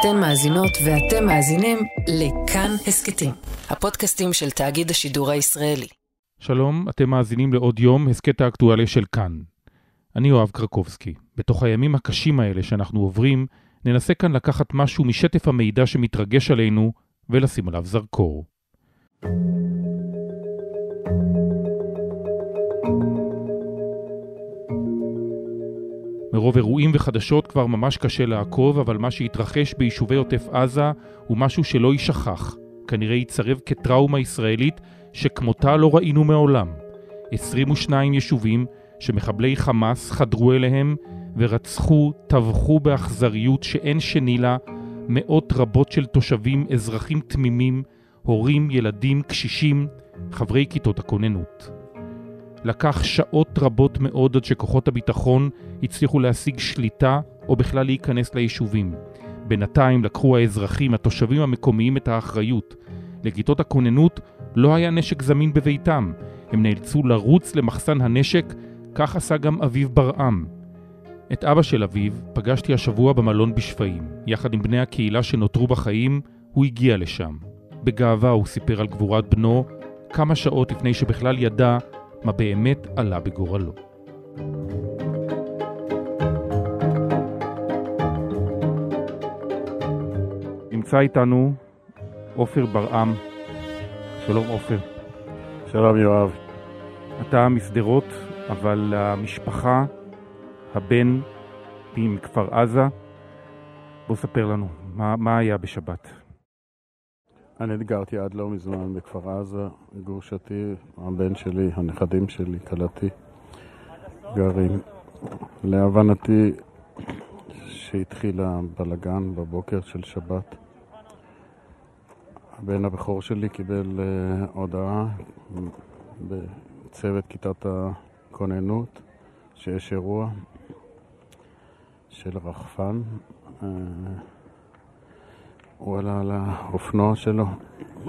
אתן מאזינות ואתם מאזינים לכאן הסכתים, הפודקאסטים של תאגיד השידור הישראלי. שלום, אתם מאזינים לעוד יום, הסכת האקטואליה של כאן. אני יואב קרקובסקי. בתוך הימים הקשים האלה שאנחנו עוברים, ננסה כאן לקחת משהו משטף המידע שמתרגש עלינו ולשים עליו זרקור. מרוב אירועים וחדשות כבר ממש קשה לעקוב, אבל מה שהתרחש ביישובי עוטף עזה הוא משהו שלא יישכח. כנראה ייצרב כטראומה ישראלית שכמותה לא ראינו מעולם. 22 יישובים שמחבלי חמאס חדרו אליהם ורצחו, טבחו באכזריות שאין שני לה, מאות רבות של תושבים, אזרחים תמימים, הורים, ילדים, קשישים, חברי כיתות הכוננות. לקח שעות רבות מאוד עד שכוחות הביטחון הצליחו להשיג שליטה או בכלל להיכנס ליישובים. בינתיים לקחו האזרחים, התושבים המקומיים את האחריות. לכיתות הכוננות לא היה נשק זמין בביתם. הם נאלצו לרוץ למחסן הנשק, כך עשה גם אביב ברעם. את אבא של אביב פגשתי השבוע במלון בשפיים. יחד עם בני הקהילה שנותרו בחיים, הוא הגיע לשם. בגאווה הוא סיפר על גבורת בנו, כמה שעות לפני שבכלל ידע מה באמת עלה בגורלו. נמצא איתנו עופר ברעם. שלום עופר. שלום יואב. אתה משדרות, אבל המשפחה, הבן, מכפר עזה. בוא ספר לנו, מה, מה היה בשבת? אני גרתי עד לא מזמן בכפר עזה, גרושתי, הבן שלי, הנכדים שלי, כלתי, גרים. להבנתי שהתחיל הבלגן בבוקר של שבת. הבן הבכור שלי קיבל uh, הודעה בצוות כיתת הכוננות שיש אירוע של רחפן. Uh, הוא עלה על האופנוע שלו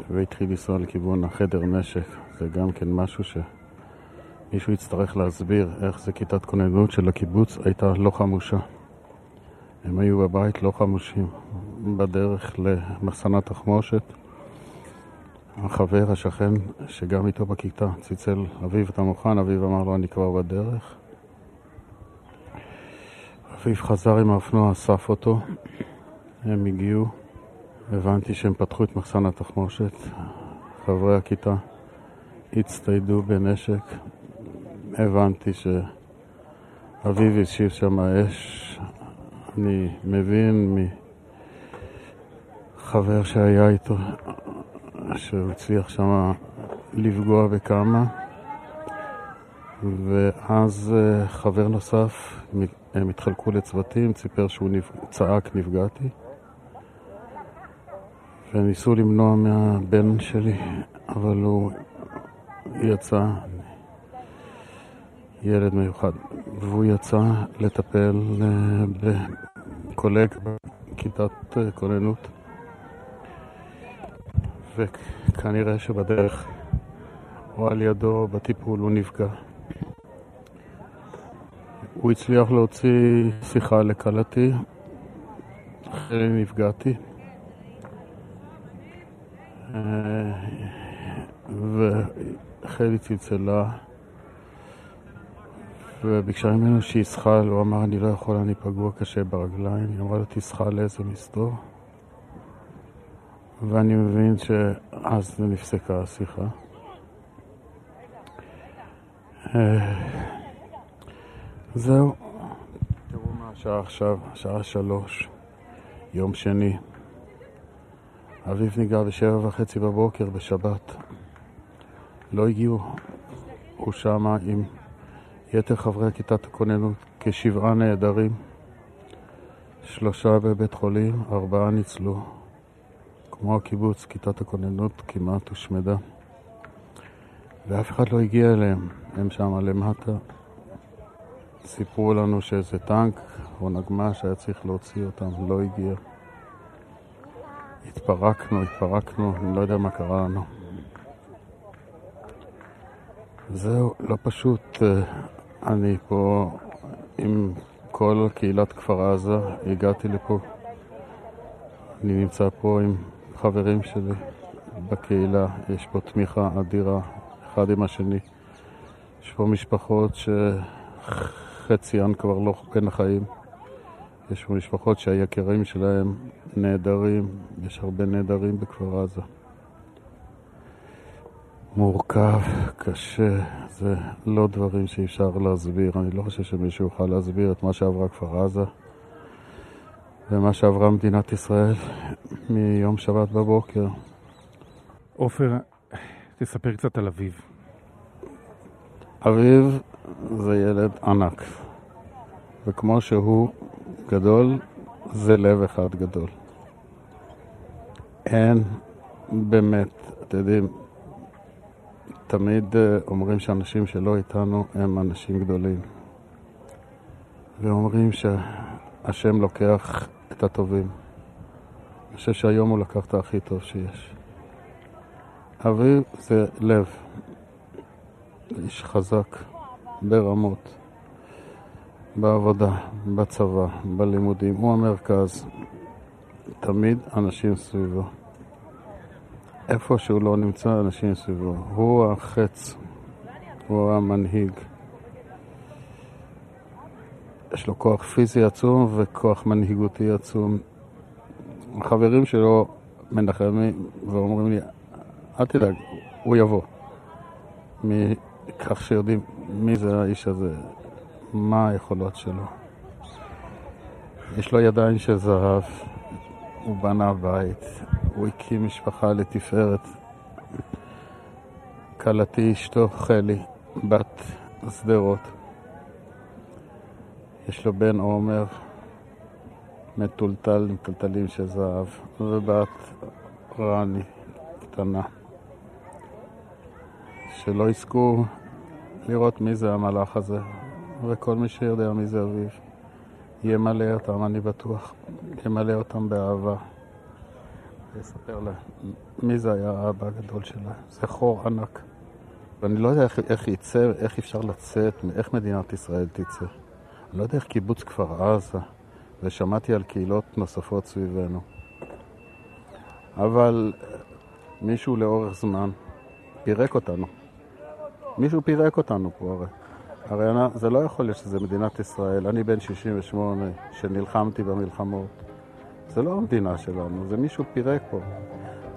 והתחיל לנסוע לכיוון החדר נשק. זה גם כן משהו שמישהו יצטרך להסביר איך זה כיתת כוננות של הקיבוץ הייתה לא חמושה. הם היו בבית לא חמושים. בדרך למחסנת תחמושת, החבר, השכן, שגם איתו בכיתה, צלצל, אביב, אתה מוכן? אביב אמר לו, אני כבר בדרך. אביב חזר עם האופנוע, אסף אותו, הם הגיעו. הבנתי שהם פתחו את מחסן התחמושת, חברי הכיתה הצטיידו בנשק. הבנתי שאביב השאיר שם אש. אני מבין מחבר שהיה איתו שהוא הצליח שם לפגוע בכמה. ואז אה, חבר נוסף, הם התחלקו לצוותים, סיפר שהוא צעק, נפגעתי. וניסו למנוע מהבן שלי, אבל הוא יצא, ילד מיוחד, והוא יצא לטפל אה, בקולג בכיתת אה, כוננות, וכנראה שבדרך או על ידו בטיפול הוא נפגע. הוא הצליח להוציא שיחה לכלתי, אחרי נפגעתי. וחלי צלצלה וביקשה ממנו שיסחל, הוא אמר אני לא יכול, אני פגוע קשה ברגליים, היא אמרה לו תסחל לאיזה מסתור ואני מבין שאז נפסקה השיחה. זהו, תראו מה השעה עכשיו, השעה שלוש, יום שני. אביו ניגע בשבע וחצי בבוקר בשבת. לא הגיעו. הוא שמה עם יתר חברי כיתת הכוננות כשבעה נעדרים. שלושה בבית חולים, ארבעה ניצלו. כמו הקיבוץ, כיתת הכוננות כמעט הושמדה. ואף אחד לא הגיע אליהם, הם שם למטה. סיפרו לנו שאיזה טנק או נגמ"ש היה צריך להוציא אותם, לא הגיע. התפרקנו, התפרקנו, אני לא יודע מה קרה לנו. זהו, לא פשוט. אה, אני פה עם כל קהילת כפר עזה, הגעתי לפה אני נמצא פה עם חברים שלי בקהילה, יש פה תמיכה אדירה אחד עם השני. יש פה משפחות שחציין כבר לא בין החיים. יש משפחות שהיקירים שלהם נעדרים, יש הרבה נעדרים בכפר עזה. מורכב, קשה, זה לא דברים שאי אפשר להסביר. אני לא חושב שמישהו יוכל להסביר את מה שעברה כפר עזה ומה שעברה מדינת ישראל מיום שבת בבוקר. עופר, תספר קצת על אביו. אביב זה ילד ענק, וכמו שהוא גדול, זה לב אחד גדול. אין באמת, אתם יודעים, תמיד אה, אומרים שאנשים שלא איתנו הם אנשים גדולים. ואומרים שהשם לוקח את הטובים. אני חושב שהיום הוא לקח את הכי טוב שיש. אביב זה לב. איש חזק ברמות, בעבודה, בצבא, בלימודים. הוא המרכז. תמיד אנשים סביבו. איפה שהוא לא נמצא, אנשים סביבו. הוא החץ, הוא המנהיג. יש לו כוח פיזי עצום וכוח מנהיגותי עצום. החברים שלו מנחמים ואומרים לי, אל תדאג, הוא יבוא. מכך שיודעים מי זה האיש הזה, מה היכולות שלו. יש לו ידיים של זהב, הוא בנה בית, הוא הקים משפחה לתפארת. כלתי אשתו חלי, בת שדרות. יש לו בן עומר, מטולטל עם טלטלים של זהב, ובת רני, קטנה. שלא יזכו לראות מי זה המלאך הזה, וכל מי שיודע מי זה אביו, ימלא אותם, אני בטוח, ימלא אותם באהבה. ויספר להם מי זה היה האבא הגדול שלה. זה חור ענק. ואני לא יודע איך, איך יצא, איך אפשר לצאת, איך מדינת ישראל תצא. אני לא יודע איך קיבוץ כפר עזה, ושמעתי על קהילות נוספות סביבנו. אבל מישהו לאורך זמן פירק אותנו. מישהו פירק אותנו פה הרי. הרי זה לא יכול להיות שזה מדינת ישראל. אני בן 68 שנלחמתי במלחמות. זה לא המדינה שלנו, זה מישהו פירק פה.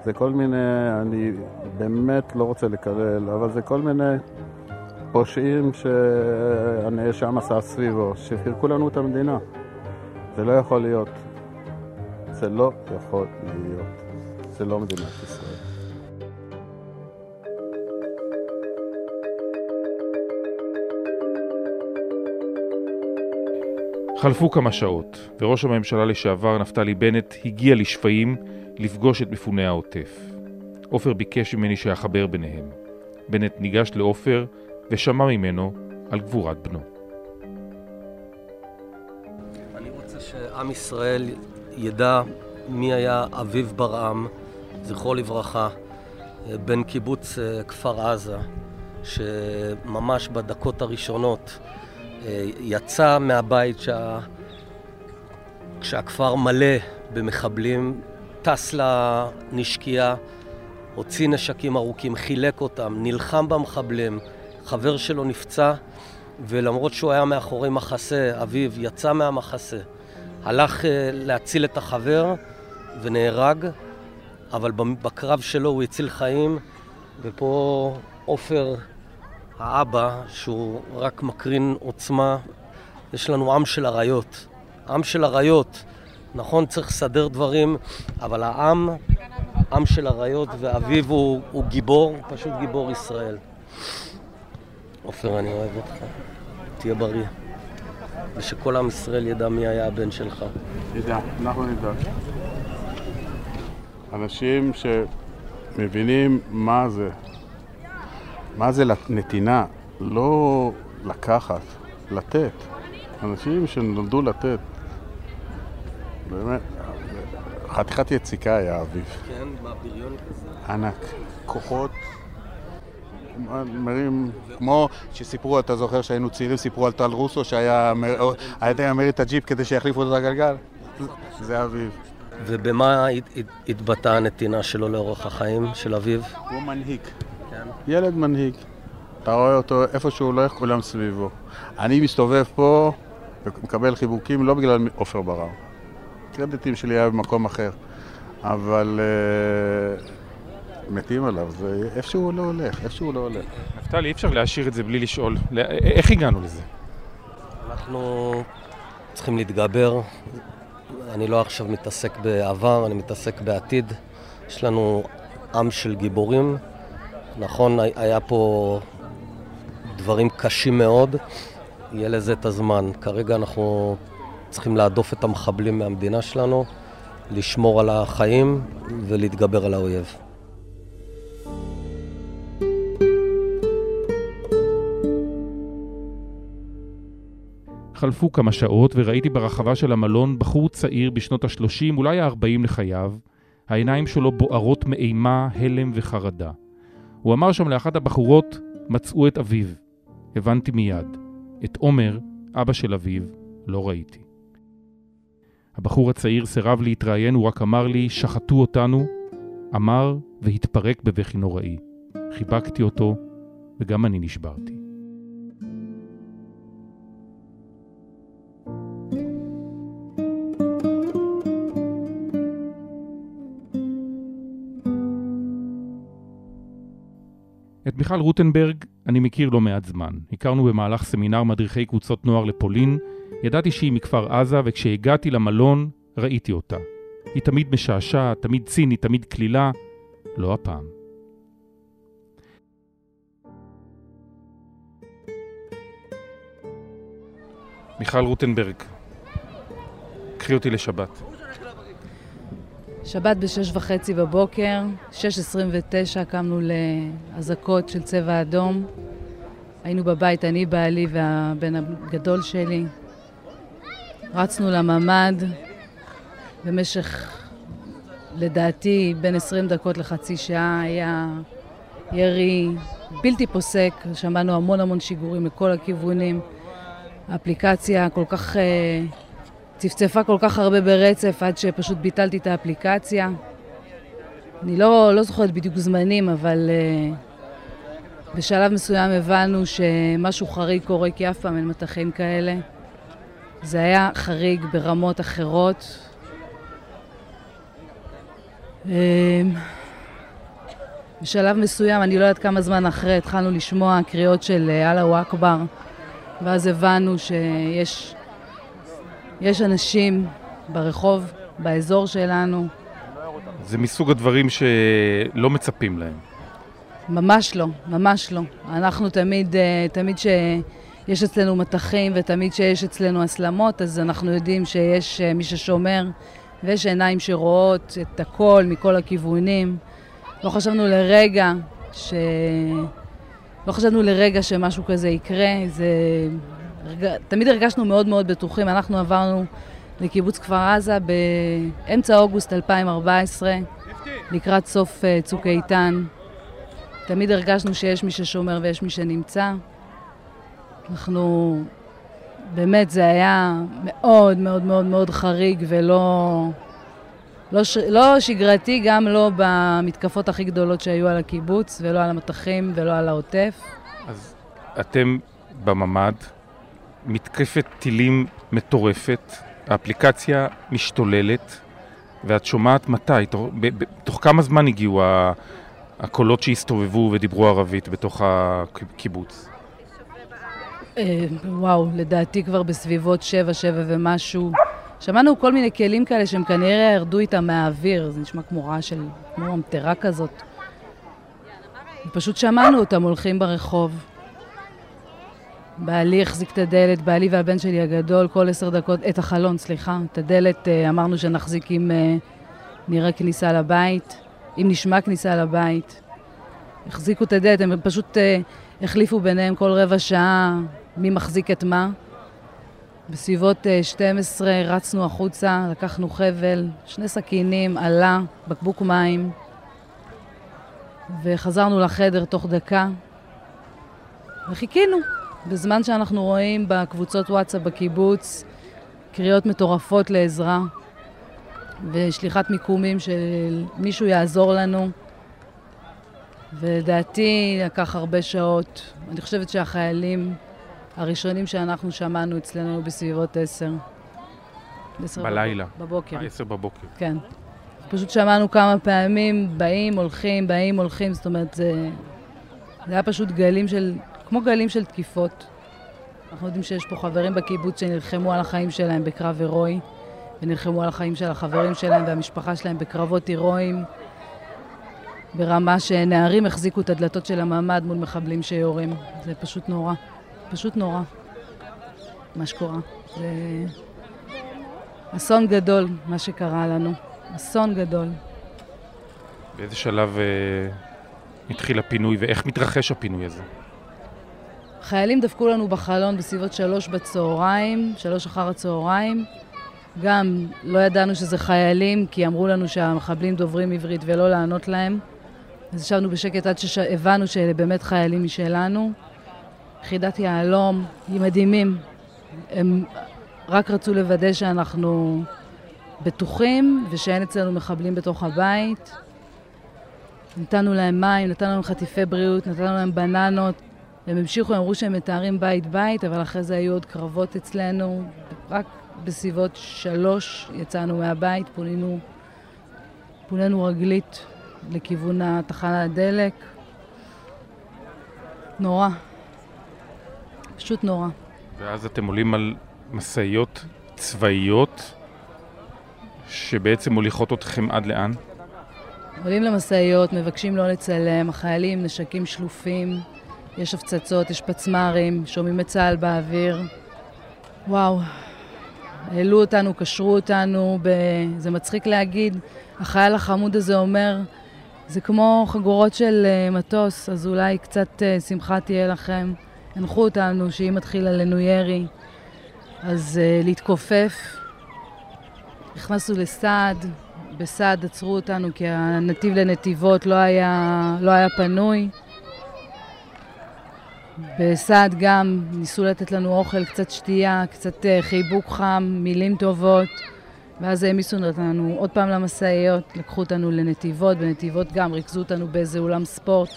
זה כל מיני, אני באמת לא רוצה לקלל, אבל זה כל מיני פושעים שהנאשם עשה סביבו, שפירקו לנו את המדינה. זה לא יכול להיות. זה לא יכול להיות. זה לא מדינת ישראל. חלפו כמה שעות, וראש הממשלה לשעבר נפתלי בנט הגיע לשפיים לפגוש את מפוני העוטף. עופר ביקש ממני שאחבר ביניהם. בנט ניגש לעופר ושמע ממנו על גבורת בנו. אני רוצה שעם ישראל ידע מי היה אביב ברעם, זכרו לברכה, בן קיבוץ אה, כפר עזה, שממש בדקות הראשונות יצא מהבית שה... כשהכפר מלא במחבלים, טס לנשקייה, הוציא נשקים ארוכים, חילק אותם, נלחם במחבלים, חבר שלו נפצע, ולמרות שהוא היה מאחורי מחסה, אביו יצא מהמחסה, הלך אה, להציל את החבר ונהרג, אבל בקרב שלו הוא הציל חיים, ופה עופר האבא, שהוא רק מקרין עוצמה, יש לנו עם של אריות. עם של אריות. נכון, צריך לסדר דברים, אבל העם, עם של אריות, ואביו הוא, הוא גיבור, פשוט גיבור ישראל. עופר, אני אוהב אותך. תהיה בריא. ושכל עם ישראל ידע מי היה הבן שלך. ידע, אנחנו נדע. אנשים שמבינים מה זה, מה זה נתינה? לא לקחת, לתת. אנשים שנולדו לתת. באמת, חתיכת יציקה היה אביב. כן, מה, בריון כזה? ענק. כוחות מרים, כמו שסיפרו, אתה זוכר שהיינו צעירים, סיפרו על טל רוסו שהיה, היה מרים את הג'יפ כדי שיחליפו את הגלגל? זה אביב. ובמה התבטאה הנתינה שלו לאורך החיים של אביו? הוא מנהיג. כן. ילד מנהיג. אתה רואה אותו איפה שהוא הולך, כולם סביבו. אני מסתובב פה ומקבל חיבוקים לא בגלל עופר ברם. קרדיטים שלי היה במקום אחר. אבל uh, מתים עליו, זה איפה שהוא לא הולך, איפה שהוא לא הולך. נפתלי, אי אפשר להשאיר את זה בלי לשאול. איך הגענו לזה? אנחנו צריכים להתגבר. אני לא עכשיו מתעסק בעבר, אני מתעסק בעתיד. יש לנו עם של גיבורים. נכון, היה פה דברים קשים מאוד, יהיה לזה את הזמן. כרגע אנחנו צריכים להדוף את המחבלים מהמדינה שלנו, לשמור על החיים ולהתגבר על האויב. חלפו כמה שעות וראיתי ברחבה של המלון בחור צעיר בשנות ה-30, אולי ה-40 לחייו. העיניים שלו בוערות מאימה, הלם וחרדה. הוא אמר שם לאחת הבחורות, מצאו את אביו. הבנתי מיד. את עומר, אבא של אביו, לא ראיתי. הבחור הצעיר סירב להתראיין, הוא רק אמר לי, שחטו אותנו, אמר והתפרק בבכי נוראי. חיבקתי אותו, וגם אני נשברתי. את מיכל רוטנברג אני מכיר לא מעט זמן. הכרנו במהלך סמינר מדריכי קבוצות נוער לפולין, ידעתי שהיא מכפר עזה, וכשהגעתי למלון ראיתי אותה. היא תמיד משעשעת, תמיד צינית, תמיד קלילה, לא הפעם. מיכל רוטנברג, קחי אותי לשבת. שבת בשש וחצי בבוקר, שש עשרים ותשע קמנו לאזעקות של צבע אדום. היינו בבית, אני, בעלי והבן הגדול שלי. רצנו לממ"ד במשך, לדעתי, בין עשרים דקות לחצי שעה היה ירי בלתי פוסק, שמענו המון המון שיגורים לכל הכיוונים. האפליקציה כל כך... Uh, צפצפה כל כך הרבה ברצף עד שפשוט ביטלתי את האפליקציה. אני לא, לא זוכרת בדיוק זמנים, אבל uh, בשלב מסוים הבנו שמשהו חריג קורה, כי אף פעם אין מטחים כאלה. זה היה חריג ברמות אחרות. Uh, בשלב מסוים, אני לא יודעת כמה זמן אחרי, התחלנו לשמוע קריאות של אללהו אכבר, ואז הבנו שיש יש אנשים ברחוב, באזור שלנו. זה מסוג הדברים שלא מצפים להם. ממש לא, ממש לא. אנחנו תמיד, אה, תמיד שיש אצלנו מטחים ותמיד שיש אצלנו הסלמות, אז אנחנו יודעים שיש אה, מי ששומר ויש עיניים שרואות את הכל מכל הכיוונים. לא חשבנו לרגע ש... לא חשבנו לרגע שמשהו כזה יקרה, זה תמיד הרגשנו מאוד מאוד בטוחים. אנחנו עברנו לקיבוץ כפר עזה באמצע אוגוסט 2014, לקראת סוף uh, צוק איתן. תמיד הרגשנו שיש מי ששומר ויש מי שנמצא. אנחנו, באמת, זה היה מאוד מאוד מאוד מאוד חריג ולא לא, ש, לא שגרתי, גם לא במתקפות הכי גדולות שהיו על הקיבוץ, ולא על המטחים ולא על העוטף. אז אתם בממ"ד, מתקפת טילים מטורפת, האפליקציה משתוללת, ואת שומעת מתי, תוך, ב, ב, תוך כמה זמן הגיעו הקולות שהסתובבו ודיברו ערבית בתוך הקיבוץ? אה, וואו, לדעתי כבר בסביבות שבע, שבע ומשהו. שמענו כל מיני כלים כאלה שהם כנראה ירדו איתם מהאוויר, זה נשמע כמו רעש של, כמו ממטרה כזאת. פשוט שמענו אותם הולכים ברחוב. בעלי החזיק את הדלת, בעלי והבן שלי הגדול, כל עשר דקות, את החלון, סליחה, את הדלת אה, אמרנו שנחזיק אם אה, נראה כניסה לבית, אם נשמע כניסה לבית. החזיקו את הדלת, הם פשוט אה, החליפו ביניהם כל רבע שעה מי מחזיק את מה. בסביבות 12 רצנו החוצה, לקחנו חבל, שני סכינים, עלה, בקבוק מים, וחזרנו לחדר תוך דקה, וחיכינו. בזמן שאנחנו רואים בקבוצות וואטסאפ בקיבוץ קריאות מטורפות לעזרה, ושליחת מיקומים של מישהו יעזור לנו. ולדעתי לקח הרבה שעות. אני חושבת שהחיילים הראשונים שאנחנו שמענו אצלנו בסביבות עשר. בלילה. בבוקר. אה, עשר בבוקר. כן. פשוט שמענו כמה פעמים, באים, הולכים, באים, הולכים, זאת אומרת, זה, זה היה פשוט גלים של, כמו גלים של תקיפות. אנחנו יודעים שיש פה חברים בקיבוץ שנלחמו על החיים שלהם בקרב הירואי, ונלחמו על החיים של החברים שלהם והמשפחה שלהם בקרבות הירואיים, ברמה שנערים החזיקו את הדלתות של הממ"ד מול מחבלים שיורים. זה פשוט נורא. פשוט נורא, מה שקורה. זה אסון גדול, מה שקרה לנו. אסון גדול. באיזה שלב אה, התחיל הפינוי ואיך מתרחש הפינוי הזה? חיילים דפקו לנו בחלון בסביבות שלוש בצהריים, שלוש אחר הצהריים. גם לא ידענו שזה חיילים, כי אמרו לנו שהמחבלים דוברים עברית ולא לענות להם. אז ישבנו בשקט עד שהבנו שאלה באמת חיילים משלנו. יחידת יהלום, הם מדהימים. הם רק רצו לוודא שאנחנו בטוחים ושאין אצלנו מחבלים בתוך הבית. נתנו להם מים, נתנו להם חטיפי בריאות, נתנו להם בננות. הם המשיכו, אמרו שהם מתארים בית-בית, אבל אחרי זה היו עוד קרבות אצלנו. רק בסביבות שלוש יצאנו מהבית, פונינו, פונינו רגלית לכיוון התחנת הדלק. נורא. פשוט נורא. ואז אתם עולים על משאיות צבאיות שבעצם מוליכות אתכם עד לאן? עולים למשאיות, מבקשים לא לצלם, החיילים נשקים שלופים, יש הפצצות, יש פצמ"רים, שומעים את צה"ל באוויר. וואו, העלו אותנו, קשרו אותנו, ב... זה מצחיק להגיד, החייל החמוד הזה אומר, זה כמו חגורות של אה, מטוס, אז אולי קצת אה, שמחה תהיה לכם. הנחו אותנו שאם מתחיל עלינו ירי, אז uh, להתכופף. נכנסנו לסעד, בסעד עצרו אותנו כי הנתיב לנתיבות לא היה, לא היה פנוי. בסעד גם ניסו לתת לנו אוכל, קצת שתייה, קצת uh, חיבוק חם, מילים טובות. ואז העמיסו אותנו עוד פעם למשאיות, לקחו אותנו לנתיבות, בנתיבות גם ריכזו אותנו באיזה אולם ספורט.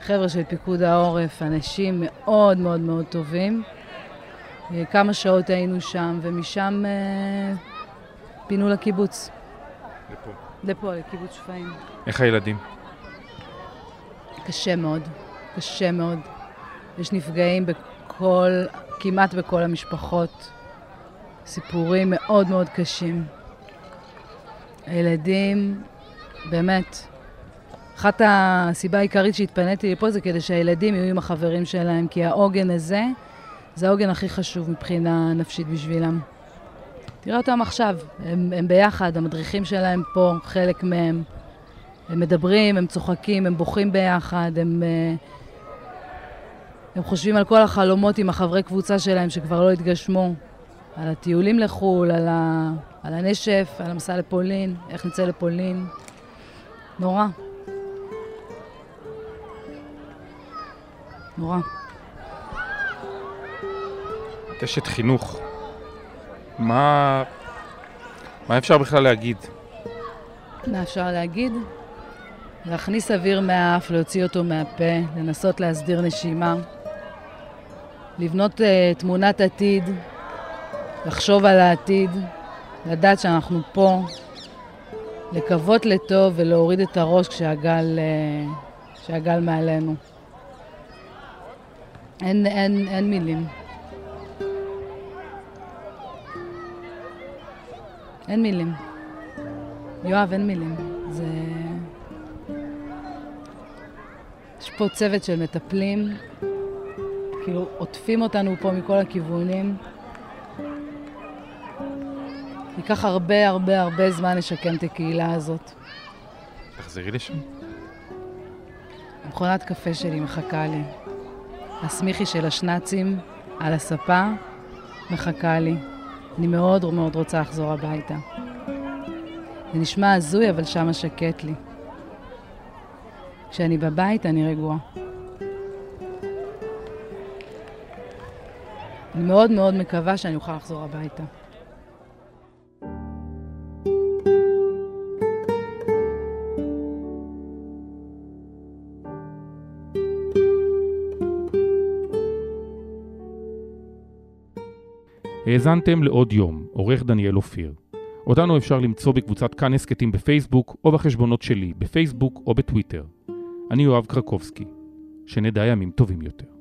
חבר'ה של פיקוד העורף, אנשים מאוד מאוד מאוד טובים. אה, כמה שעות היינו שם, ומשם אה, פינו לקיבוץ. לפה. לפה, לקיבוץ שפיים. איך הילדים? קשה מאוד, קשה מאוד. יש נפגעים בכל, כמעט בכל המשפחות. סיפורים מאוד מאוד קשים. הילדים, באמת, אחת הסיבה העיקרית שהתפניתי לפה זה כדי שהילדים יהיו עם החברים שלהם, כי העוגן הזה זה העוגן הכי חשוב מבחינה נפשית בשבילם. תראה אותם עכשיו, הם, הם ביחד, המדריכים שלהם פה, חלק מהם. הם מדברים, הם צוחקים, הם בוכים ביחד, הם, אה, הם חושבים על כל החלומות עם החברי קבוצה שלהם שכבר לא התגשמו. על הטיולים לחו"ל, על, ה, על הנשף, על המסע לפולין, איך נצא לפולין. נורא. נורא. את אשת חינוך. מה... מה אפשר בכלל להגיד? מה אפשר להגיד? להכניס אוויר מהאף, להוציא אותו מהפה, לנסות להסדיר נשימה, לבנות uh, תמונת עתיד, לחשוב על העתיד, לדעת שאנחנו פה, לקוות לטוב ולהוריד את הראש כשהגל, uh, כשהגל מעלינו. אין, אין, אין מילים. אין מילים. יואב, אין מילים. זה... יש פה צוות של מטפלים, כאילו עוטפים אותנו פה מכל הכיוונים. ייקח הרבה הרבה הרבה זמן לשקם את הקהילה הזאת. תחזרי לשם. המכונת קפה שלי מחכה לי. הסמיכי של השנאצים על הספה מחכה לי. אני מאוד מאוד רוצה לחזור הביתה. זה נשמע הזוי, אבל שמה שקט לי. כשאני בבית אני רגועה. אני מאוד מאוד מקווה שאני אוכל לחזור הביתה. האזנתם לעוד יום, עורך דניאל אופיר. אותנו אפשר למצוא בקבוצת כאן הסכתים בפייסבוק, או בחשבונות שלי, בפייסבוק או בטוויטר. אני יואב קרקובסקי. שנדע ימים טובים יותר.